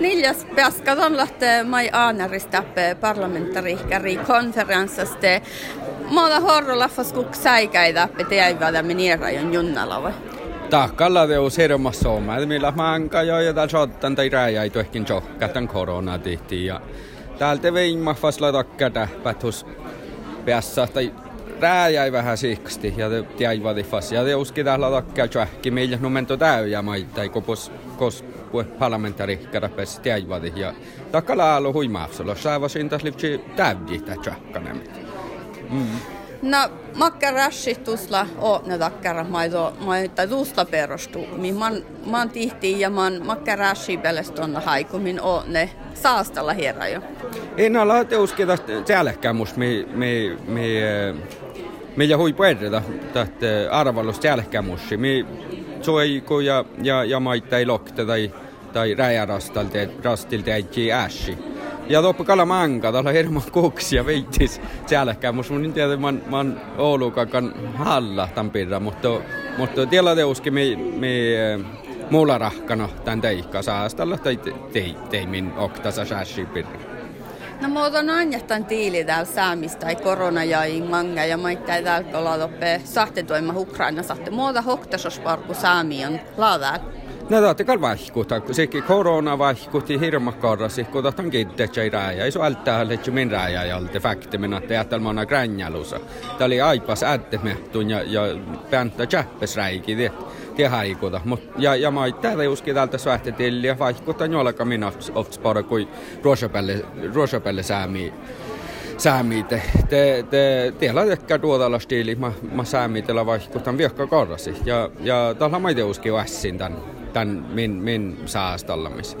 Niljas peaskaton lähtee mai aanarista parlamentariikkari konferenssasta. Maada horro laffas kuk säikäitä peteäivää minirajon junnalava. Tahkalla teu sermas soma, millä manka jo ja täällä sottan tai rääjäi tuohkin johkatan korona tehtiin ja täältä vein mahvas latakka päthus peassa tai rääjäi vähän siksti ja tiaivat fas ja te uski täällä latakka johki meillä numento täyjä maita kopos kos parlamentari kadapes tiaivat ja takalla alu huimaapsolo saavasin taas lipsi täydiä johkanen. Mm. No, makkarashi tusla o ne takkara maido maita tuusta perustu. Mi man man tihti ja man makkarashi pelestonna haikumin o ne saastalla jo. En ala teuskeda säälekkämus mi mi mi millä hui puerda täht arvallus säälekkämus mi soiku ja ja ja maita ei lokte tai tai räjärastalta rastilta ei äshi ja toppa kala manga, täällä on hirman kuksia veittis sielläkään, mutta mun tiedä, mä, mä oon Oulukakan halla tämän pirra, mutta, mutta tiellä teuski me, me mulla rahkana tämän teikka saastalla tai tei, teimin oktasa sääsi pirra. No muoton anjahtan tiili täällä saamista tai korona ja manga ja maittaa täällä olla toppe sahtetuima Ukraina sahte. Muuta hoktasosparku saami on laadaan. Nädatikal vaihkuta, sekin korona vaihkuti hirmakkarrasi, kun tahtan kiittää rääjä. Ei se ältää että min rääjä ja alte fakti, att det mona gränjalusa. Tämä oli aipas ättemehtun ja, ja pääntä tjäppes räiki, haikuta. Mut, ja, ja mä täällä juski täältä svähtetilli ja vaihkuta jollaka minä oftspara kuin ruosapelle, ruosapelle säämiin säämiite. Te, te, teillä ehkä tuotalla stiili, mä, mä säämiitellä vaihkutan viekka korrasi. Ja, ja täällä mä itse uski ässin tän tämän min, min saastallamis.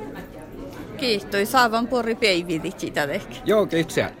Kiitos, saavan pori peividi sitä. Joo, kiitos.